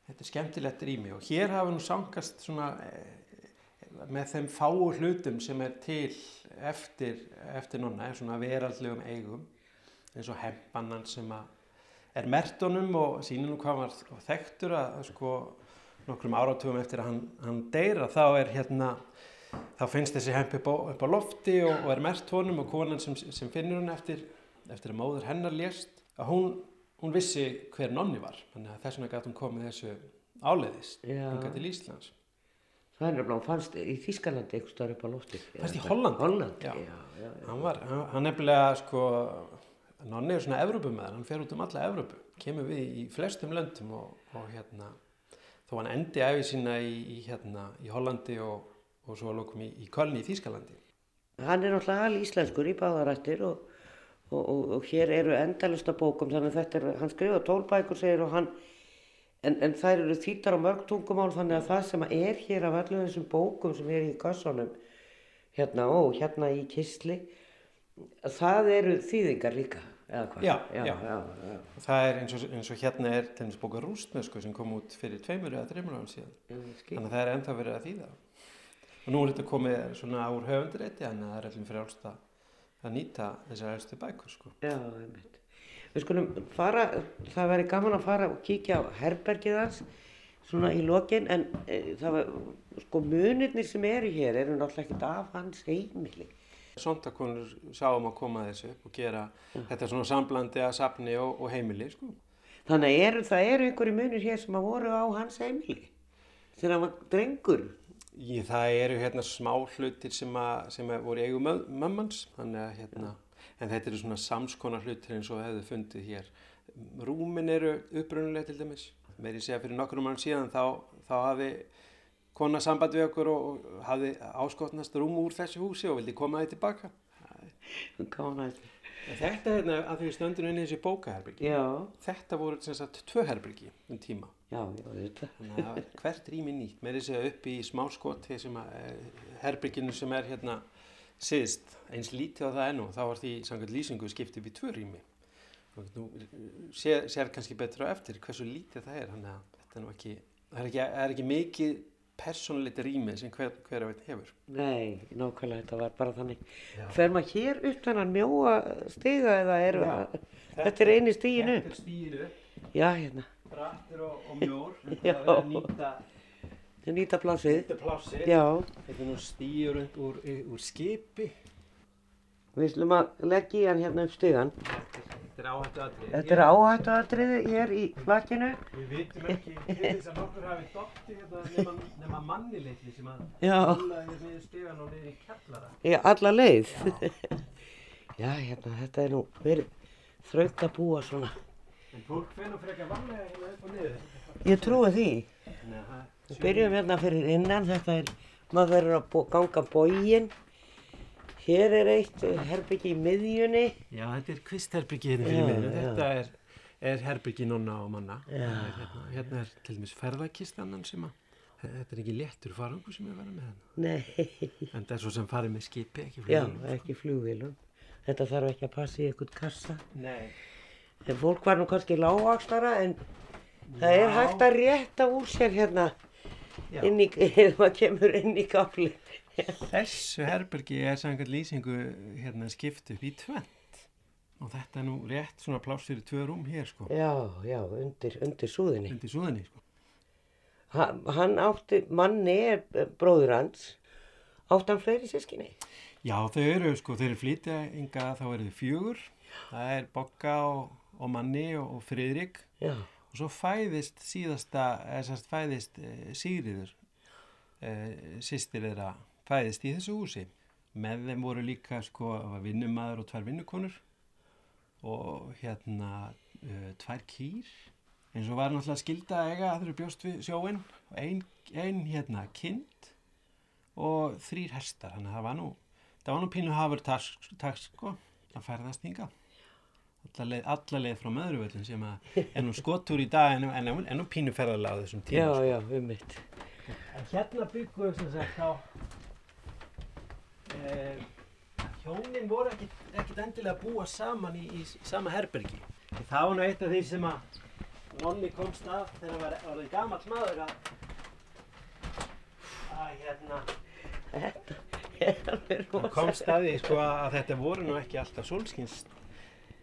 Speaker 4: Þetta er skemmtilegt rými og hér hafa nú sangast svona e, með þeim fáu hlutum sem er til eftir, eftir nonna, svona veraldlegum eigum eins og hempannan sem er mertonum og nú hvað var þekktur að, sko nokkrum áratugum eftir að hann, hann deyra þá er hérna þá finnst þessi hemp upp á, upp á lofti og, og er mert honum og konan sem, sem finnur hann eftir, eftir að móður hennar lést að hún hún vissi hver nonni var þannig að þess vegna gæti hún komið þessu áleiðist hinga til Íslands.
Speaker 1: Það er nefnilega, hún fannst í Þískalandi eitthvað starf upp á lofti.
Speaker 4: Fannst í Hollandi,
Speaker 1: Hollandi
Speaker 4: já.
Speaker 1: Já, já,
Speaker 4: hann var, hann, nefnilega sko, nonni er svona Evrópumæður, hann fer út um alla Evrópu kemur við í flestum löndum og, og hérna þó hann endi æfið sína í, í hérna í Hollandi og, og svo lókum í, í Kölni í Þískalandi
Speaker 1: hann er náttúrulega alveg íslenskur í báðarættir og og, og, og hér eru endalista bókum þannig að þetta er, hann skrifa tólbækur segir og hann en, en þær eru þýttar á mörg tungumál þannig að það sem er hér af allir þessum bókum sem er í kassanum hérna og hérna í kistli það eru þýðingar líka?
Speaker 4: Já, já, já. já. Það er eins og, eins og hérna er til dæmis bóka rústnösku sem kom út fyrir tveimur eða þreimur ára síðan þannig að það er enda verið að þýða og nú er þetta komið svona úr höfundirétti þannig að það er allir fyrir álsta að nýta þessar erstu bækur sko.
Speaker 1: Já, mynd Við skulum fara, það væri gaman að fara og kíkja á herbergið hans svona í lokin en e, það var, sko munirnir sem eru hér eru náttúrulega ekkert af hans heimili.
Speaker 4: Sondakonur sáum að koma þessu upp og gera ja. þetta svona samblandi að sapni og, og heimili sko.
Speaker 1: Þannig er, það eru einhverju munir hér sem að voru á hans heimili þegar hann var drengur.
Speaker 4: Í, það eru hérna smá hlutir sem, að, sem að voru eigu mömmans, að hérna en þetta eru svona samskonar hlutir eins og hefðu fundið hér. Rúmin eru upprunulega til dæmis. Því segja fyrir nokkur um hann síðan þá, þá hafi kona samband við okkur og hafi áskotnast rúm úr þessu húsi og vildi koma það tilbaka.
Speaker 1: Gánaði.
Speaker 4: Þetta er hérna að því stöndinu inn í þessi bókaherbyrgi.
Speaker 1: Já.
Speaker 4: Þetta voru sem sagt tvö herbyrgi um tíma.
Speaker 1: Já, já, þetta.
Speaker 4: Þannig að hvert rými nýtt. Með því segja upp í smáskott þessum herbyrginu sem er hérna síðst eins lítið á það enn og þá var því samkvæmt lýsingu skiptið við tvö rými og þú sér, sér kannski betur á eftir hversu lítið það er þannig að þetta er nú ekki það er ekki, er ekki mikið persónleiti rými sem hver, hver að veit hefur.
Speaker 1: Nei, nákvæmlega þetta var bara þannig. Fer maður hér upp þennan mjóa stiga eða er Já, þetta er eini stíginu
Speaker 4: Þetta er stíginu
Speaker 1: Já, hérna.
Speaker 4: Brattur og, og mjór. Þetta er nýta
Speaker 1: nýta plásið.
Speaker 4: Nýta plásið. Þetta er nú stýjur úr, úr skipi.
Speaker 1: Við slum að leggja í hann hérna upp stygan.
Speaker 4: Þetta er áhættu aðrið.
Speaker 1: Þetta er áhættu aðrið hér í flakkinu.
Speaker 4: Við vitum ekki til þess að nokkur hafi dótti hérna nema, nema manni litli sem að hula hérna niður stygan og niður í kjallara.
Speaker 1: Já, alla leið. Já. Já, hérna, þetta er nú verið þraut að búa svona.
Speaker 4: En fólk fennu frekar vanlega hérna upp og niður.
Speaker 1: Ég trúi því. Við byrjum hérna fyrir innan, þetta er, maður verður að bó, ganga bógin. Hér er eitt herbyggi í miðjunni.
Speaker 4: Já, þetta er kvistherbyggi hérna fyrir miðjunni. Þetta er, er herbyggi nonna og manna.
Speaker 1: Er,
Speaker 4: hérna, hérna er til dæmis ferðarkistannan sem að, þetta er ekki léttur farangu sem við verðum með hérna.
Speaker 1: Nei.
Speaker 4: En það er svo sem farið með skipi, ekki flugvílum.
Speaker 1: Já, ekki flugvílum. Þetta þarf ekki að passa í eitthvað kassa.
Speaker 4: Nei.
Speaker 1: En fólk var nú kannski lágvakstara en Já. það er hægt að rétta úr sér hérna inn í, maður kemur inn í gafli
Speaker 4: Þessu herbergi er sannkvæmt lýsingu hérna skipt upp í tvent og þetta er nú rétt svona plásir í tvö rúm hér sko.
Speaker 1: Já, já, undir, undir súðinni.
Speaker 4: Undir súðinni sko.
Speaker 1: Ha, Hann átti, manni er bróður hans. Átti hann fleiri sískinni
Speaker 4: Já, þau eru sko, þeir eru flítið ynga þá eru þau fjögur. Það er Bokka og, og Manni og, og Fridrik
Speaker 1: Já.
Speaker 4: Og svo fæðist síðasta, eða sérst fæðist e, Sigriður e, sýstir þeirra fæðist í þessu húsi. Með þeim voru líka sko vinnumæður og tvær vinnukonur og hérna e, tvær kýr. Eins og var náttúrulega skilda ega að þeirra bjóst við sjóin einn ein, hérna kind og þrýr hestar. Þannig að það var nú það var nú pínu hafur takk sko að færðast hinga alla leið frá maðurvöldin sem er nú skottur í dag en, en, en nú pínu ferðarlega á þessum tíma
Speaker 1: Já, sko. já, um mitt
Speaker 4: En hérna byggum við sem sagt á eh, hjónin voru ekkit endilega að búa saman í, í, í sama herbergi það var nú eitt af því sem að Nonni komst að þegar það var orðið gammal maður að að hérna
Speaker 1: Þetta
Speaker 4: komst að því sko að þetta voru nú ekki alltaf solskynst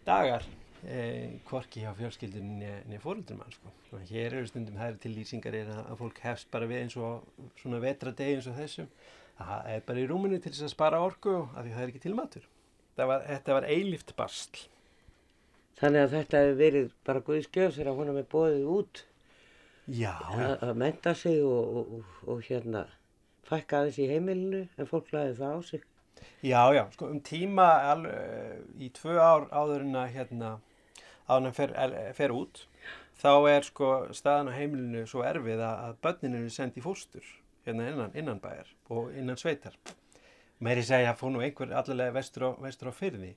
Speaker 4: dagar eh, hvorki hjá fjölskyldunni niður fóröldum mann sko. Hér eru stundum er til lýsingar er að fólk hefst bara við eins og svona vetradegi eins og þessum. Það er bara í rúminu til þess að spara orku af því það er ekki til matur. Var, þetta var eilift bastl.
Speaker 1: Þannig að þetta hefur verið bara Guðskjöf þegar hún hefur bóðið út
Speaker 4: Já,
Speaker 1: að menta sig og, og, og, og hérna fækka aðeins í heimilinu en fólk laði það á sig.
Speaker 4: Já, já, sko um tíma al, uh, í tvö ár áður en að hérna áður en að fer, fer út þá er sko staðan á heimilinu svo erfið að börninu er sendið fóstur hérna innan, innan bæjar og innan sveitar. Meiri segja að fór nú einhver allavega vestur á, vestur á fyrði.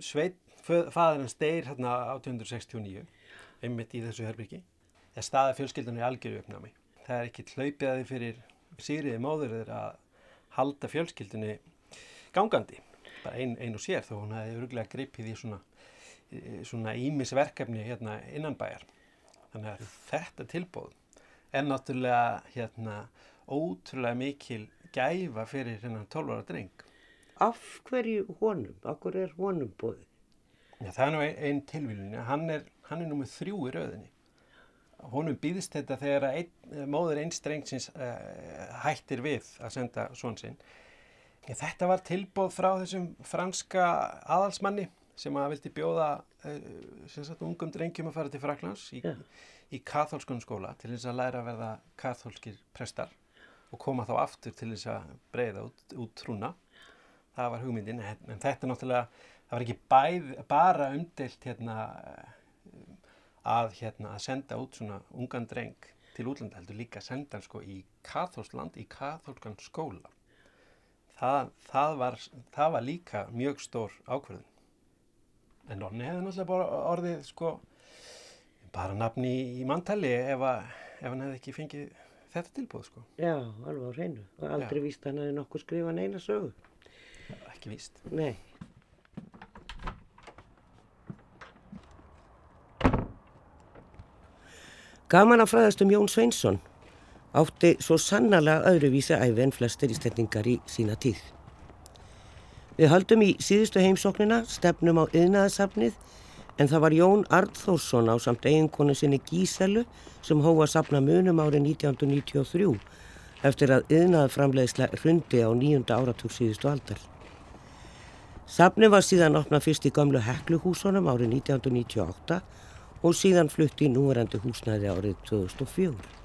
Speaker 4: Sveit, fæðarinn steir hérna 1869, einmitt í þessu herbyrki. Það staði fjölskyldan í algjöru uppnámi. Það er ekki hlaupið að því fyrir Sigriði móður að halda fjölskyldunni gangandi, bara einn ein og sér þó hún hefði öruglega gripið í svona, svona ímisverkefni hérna innan bæjar. Þannig að þetta tilbóð er náttúrulega hérna ótrúlega mikil gæfa fyrir hennan 12 ára dreng.
Speaker 1: Af hverju honum? Hverju er honum bóðið?
Speaker 4: Já, það er nú einn ein tilvílunni. Hann er, hann er nummið þrjú í rauðinni. Honum býðist þetta þegar ein, móður einn strengsins uh, hættir við að senda svon sinn. Þetta var tilbóð frá þessum franska aðalsmanni sem að vildi bjóða uh, sagt, ungum drengjum að fara til Fraklands í, í katholskun skóla til þess að læra að verða katholskir prestar og koma þá aftur til þess að breyða út, út trúna. Það var hugmyndin, en þetta náttúrulega, það var ekki bæð, bara umdelt hérna, að, hérna, að senda út svona ungan dreng til útlanda, heldur líka að senda hann sko í katholsland, í katholskan skóla. Það, það, var, það var líka mjög stór ákverðin. En Nonni hefði náttúrulega bara orðið sko bara nafni í, manntali ef, ef hann hefði ekki fengið þetta tilbúð sko.
Speaker 1: Já, alveg á hreinu. Og aldrei Já. víst hann hefði nokkuð skrifað neina sögu.
Speaker 4: Já, ekki víst.
Speaker 1: Nei. Gaman að fræðast um Jón Sveinsson átti svo sannarlega öðruvísi æfi en flestir ístendingar í sína tíð. Við haldum í síðustu heimsóknina, stefnum á yðnaðasafnið en það var Jón Arnþórsson á samt eiginkonu sinni Gíselu sem hófa að sapna munum árið 1993 eftir að yðnaðaframleiðsla hrundi á nýjunda áratúr síðustu aldar. Sapni var síðan opnað fyrst í gamlu Hekluhúsunum árið 1998 og síðan flutti í núverandi húsnæði árið 2004.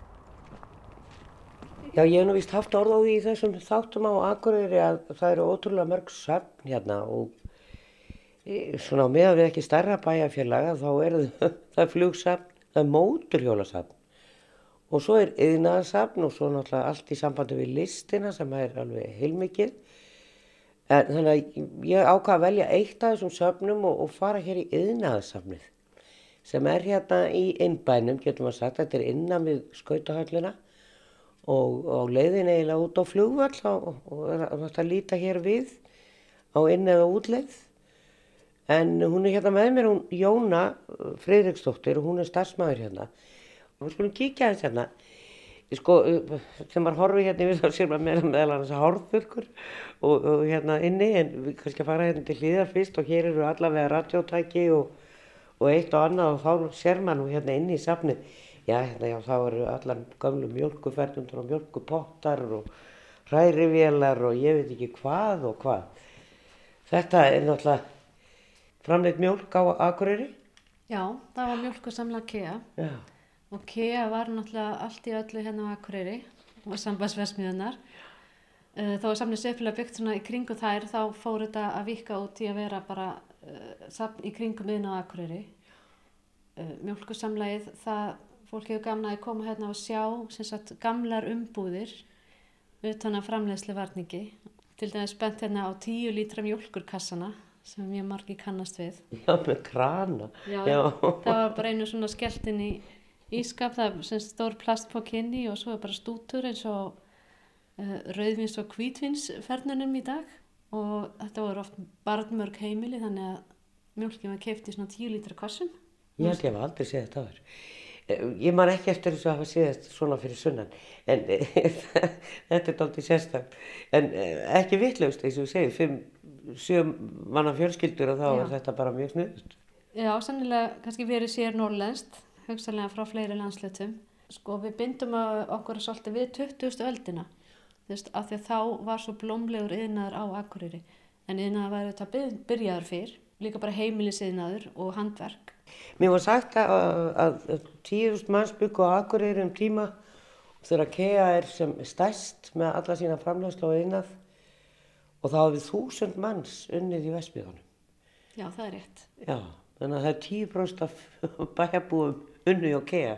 Speaker 1: Já, ég hef nú vist haft orð á því í þessum þáttum á Akureyri að það eru ótrúlega mörg söfn hérna og svona meðan við ekki starra bæjarfélaga þá er það flugsafn, það er móturhjólasafn og svo er yðnaðarsafn og svo náttúrulega allt í sambandi við listina sem er alveg heilmikið. En þannig að ég ákvaði að velja eitt af þessum söfnum og, og fara hér í yðnaðarsafnið sem er hérna í innbænum, getum við sagt, þetta er innan við skautahöllina og, og leiðin eiginlega út á flugvall og, og þetta líta hér við á inn eða útleið en hún er hérna með mér hún Jóna Freiriksdóttir og hún er starfsmæður hérna. Og við skulum kíkja þess hérna. Sko, sem var horfið hérna við þá séum við meðal meðal hans að horfðurkur og, og hérna inni en við kannski að fara hérna til hlýðar fyrst og hér eru allavega radjótæki og, og eitt og annað og þá sér maður nú hérna inni í safnið. Já, hérna, já, þá eru allar gamlu mjölkuferðundur og mjölkupottar og hrærivélar og ég veit ekki hvað og hvað. Þetta er náttúrulega framleitt mjölk á Akureyri?
Speaker 5: Já, það var mjölkusamla KEA já. og KEA var náttúrulega allt í öllu hérna á Akureyri og sambandsversmiðunar. Eh, þá er samnið sefnilega byggt svona í kringu þær þá fór þetta að vika út í að vera bara uh, í kringum yfirna á Akureyri. Uh, mjölkusamlaið það fólk hefur gamna að koma hérna og sjá sagt, gamlar umbúðir utan að framleiðslu varningi til dæmis spennt hérna á 10 lítra mjölkurkassana sem mjög margi kannast við.
Speaker 1: Já, með krana.
Speaker 5: Já, Já. það var bara einu svona skeltin í ískap, það er stór plastpokk inni og svo er bara stútur eins og uh, rauðvins og kvítvinsfernunum í dag. Og þetta voru oft barnmörg heimili þannig að mjölkið var keift í svona 10 lítra kassum
Speaker 1: Ég held ég að aldrei segja þetta aður ég man ekki eftir þess að hafa séðast svona fyrir sunnan. En þetta er doldið sérstak en eh, ekki vittlust eins og við segjum fimm, sjö manna fjölskyldur og þá Já. er þetta bara mjög snuðust
Speaker 5: Já, sannilega kannski verið sér norrlænst högstalega frá fleiri landslutum sko við bindum okkur svolítið við 20. öldina. Þú veist, af því að þá var svo blómlegur yðnaður á akkurýri en yðnaður var þetta byrjaður fyrr líka bara heimilisiðnaður og handverk.
Speaker 1: Mér var sagt að, að tíðust manns byggu á Akureyri um tíma þegar KEA er sem stærst með alla sína framlegslu og einnað og þá hafið þúsund manns unnið í Vestbíðanum.
Speaker 5: Já, það er rétt.
Speaker 1: Já, þannig að það er tíu bróst af bæjarbúum unnið á KEA.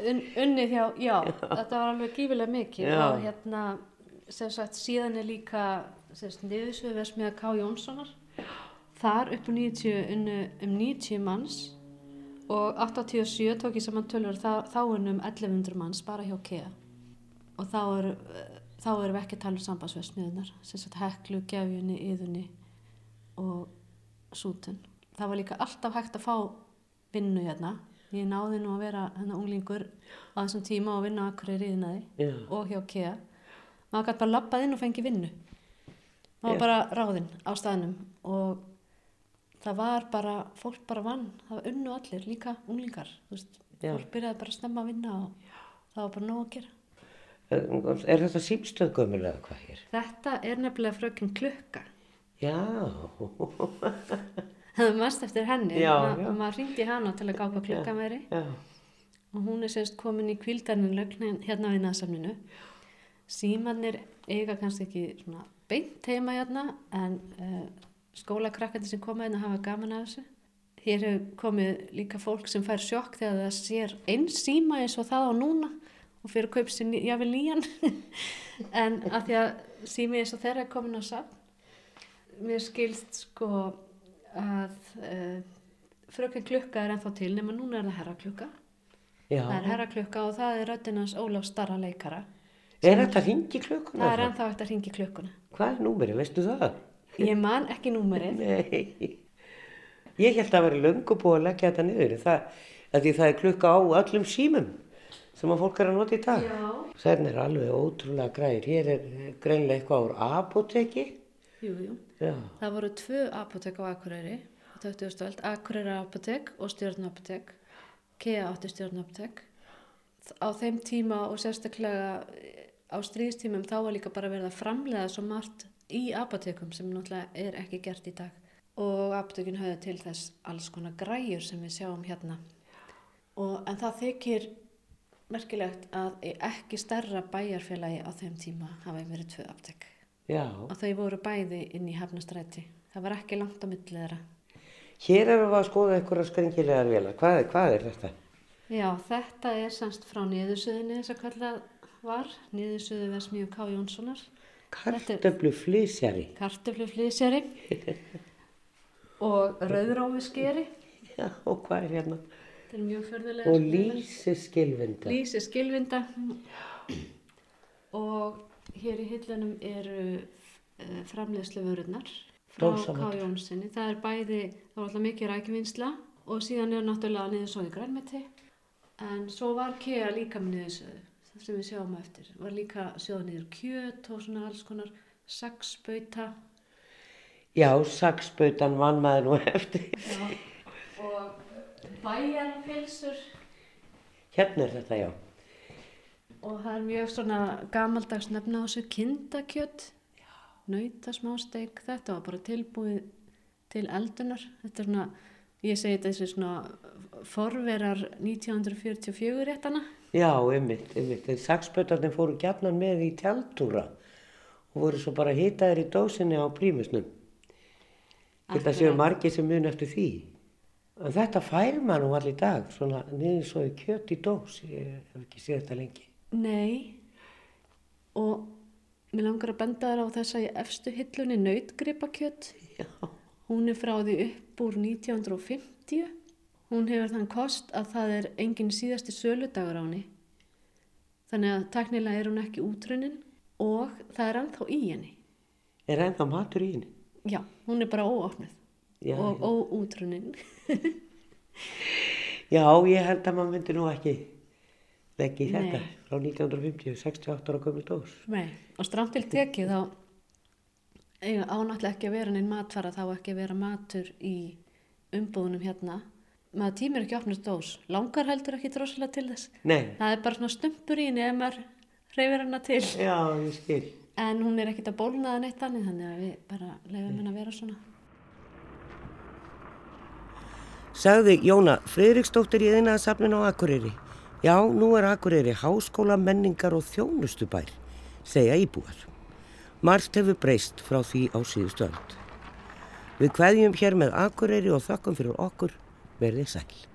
Speaker 5: Un, unnið, já, já, þetta var alveg gífilega mikið já. og hérna, sem sagt, síðan er líka niðursvið Vestbíða K. Jónssonar þar upp um 90, unnu um 90 manns og 87 tók ég saman tölur þá, þá unnum 1100 manns bara hjá KEA og þá eru þá erum við ekki að tala um sambandsversmiðunar sem sagt heklu, gefjunni, yðunni og sútun það var líka alltaf hægt að fá vinnu hérna. Ég náði nú að vera hérna unglingur á þessum tíma og vinna akkur í riðinaði
Speaker 1: Já.
Speaker 5: og hjá KEA maður gæti bara lappað inn og fengi vinnu. Maður var bara ráðinn á staðnum og það var bara, fólk bara vann. Það var unnu allir, líka unglingar veist,
Speaker 1: Já.
Speaker 5: fólk byrjaði bara að snemma að vinna og það var bara nóg að gera
Speaker 1: Er þetta símstöð gömul eða hvað hér?
Speaker 5: þetta er nefnilega frökinn klukka.
Speaker 1: Já,
Speaker 5: það er mest eftir henni.
Speaker 1: Já,
Speaker 5: Ma,
Speaker 1: já.
Speaker 5: og maður ringdi hana til að gá hvað klukkan væri.
Speaker 1: Já,
Speaker 5: og hún er semst komin í kvildarinn lögnin hérna á innaðsamninu símannir eiga kannski ekki svona beint heima hérna en uh, skólakrakkandi sem koma hérna hafa gaman af þessu. Hér hefur komið líka fólk sem fær sjokk þegar það sér einn síma eins og það á núna og fyrir að kaupa sér jafnvel nýjan en að því að sími eins og þeirra er komin á safn mér skilst sko að uh, fröken klukka er ennþá til nema núna er það herra klukka
Speaker 1: já.
Speaker 5: Það er herraklukka og það er röddinans Ólaf Starra leikara.
Speaker 1: Er þetta hringi klukkuna?
Speaker 5: Það er
Speaker 1: þá?
Speaker 5: ennþá eftir að ringi klukkuna.
Speaker 1: Hvað er númerið, veistu það?
Speaker 5: Ég man ekki númerið.
Speaker 1: Ég held að vera löngu búið að leggja þetta niður. Það, að því það er klukka á öllum símum sem að fólk er að nota í dag.
Speaker 5: Já.
Speaker 1: Þannig er alveg ótrúlega græðir. Hér er eh, greinlega eitthvað úr apoteki.
Speaker 5: Jú, jú.
Speaker 1: Já.
Speaker 5: Það voru tvö apotek á Akureyri á 20. öld. Akureyri apotek og stjórnapotek. Kea átti stjórnapotek. Á þeim tíma og sérstaklega eh, á stríðstímum þá var líka bara verið að framlega svo margt í apotekum sem náttúrulega er ekki gert í dag. Og apotekin höfðu til þess alls konar græjur sem við sjáum hérna. Og, en það þykir merkilegt að í ekki stærra bæjarfélagi á þeim tíma hafa verið tvö aptek
Speaker 1: Já.
Speaker 5: og þau voru bæði inn í Hafnastræti. Það var ekki langt á milli þeirra.
Speaker 1: Hér erum við að skoða einhverja skringilegar vela. Hvað, hvað er þetta?
Speaker 5: Já, þetta er semst frá niðursuðinni þess að kallað var, niðursuðu Vesmíu K. Jónssonar,
Speaker 1: Kartöflu flýsjari.
Speaker 5: kartöflu flýsjari og rauðrófi skeri.
Speaker 1: Já, og hvað er hérna?
Speaker 5: Er.
Speaker 1: Og lýsi skilvinda.
Speaker 5: Lýsi skilvinda og hér í hillunum eru uh, framleiðslu vörurnar frá. K. Jónssoni. Það er bæði, það var alltaf mikið rækjuvinnsla og síðan er náttúrulega niðursóði grænmeti en svo var KEA líka með niðursöðu það sem við sjáum eftir. Var líka sjóða niður kjöt og svona alls konar saxbauta
Speaker 1: Já, saksbautan vann maður nú eftir.
Speaker 5: og bæjarpilsur
Speaker 1: Hérna er þetta, já.
Speaker 5: Og það er mjög svona gamaldags nefna á þessu kindakjött, nautasmásteik, þetta var bara tilbúið til eldunar. Þetta er svona, ég segi þetta þessi svona forverar 1944 réttana.
Speaker 1: Já, einmitt, einmitt. Þeir saksbautarnir fóru gjarnan með í tjaldúra og voru svo bara hitaðir í dósinni á prímusnum. Þetta séu margir sem mun eftir því. En þetta fær maður nú allir dag, svona niður svo í kjött í dós. Ég hef ekki séð þetta lengi.
Speaker 5: Nei, og mér langar að benda þér á þessa í efstu hillunni nautgripakjött.
Speaker 1: Já.
Speaker 5: Hún er frá því upp úr 1950. Hún hefur þann kost að það er engin síðasti söludagur á henni. Þannig að teknilega er hún ekki útrunnin og það er ennþá í henni.
Speaker 1: Er ennþá matur í henni?
Speaker 5: Já, hún er bara óopnuð
Speaker 1: Já,
Speaker 5: og óútrunnin.
Speaker 1: Já, ég held að maður myndi nú ekki í þetta frá 1950, 68 ára gömul dós.
Speaker 5: Nei, og stramt til tekið þá eiga ánáttúrulega ekki að vera neinn matfara þá ekki að vera matur í umbúðunum hérna. Maður tímir ekki að opna dós. Langar heldur ekki droslega til þess.
Speaker 1: Nei,
Speaker 5: Það er bara svona stumpur í henni ef maður hreyfir hana til.
Speaker 1: já.
Speaker 5: En hún er ekkit að bólna það neitt þannig þannig að við bara leifum henni að vera svona.
Speaker 1: Sagði Jóna Friðriksdóttir í einaðsafnin á Akureyri. Já, nú er Akureyri háskóla, menningar og þjónustubær, segja íbúar. Margt hefur breyst frá því á síðustu öld. Við kveðjum hér með Akureyri og þakkum fyrir okkur verðið sæl.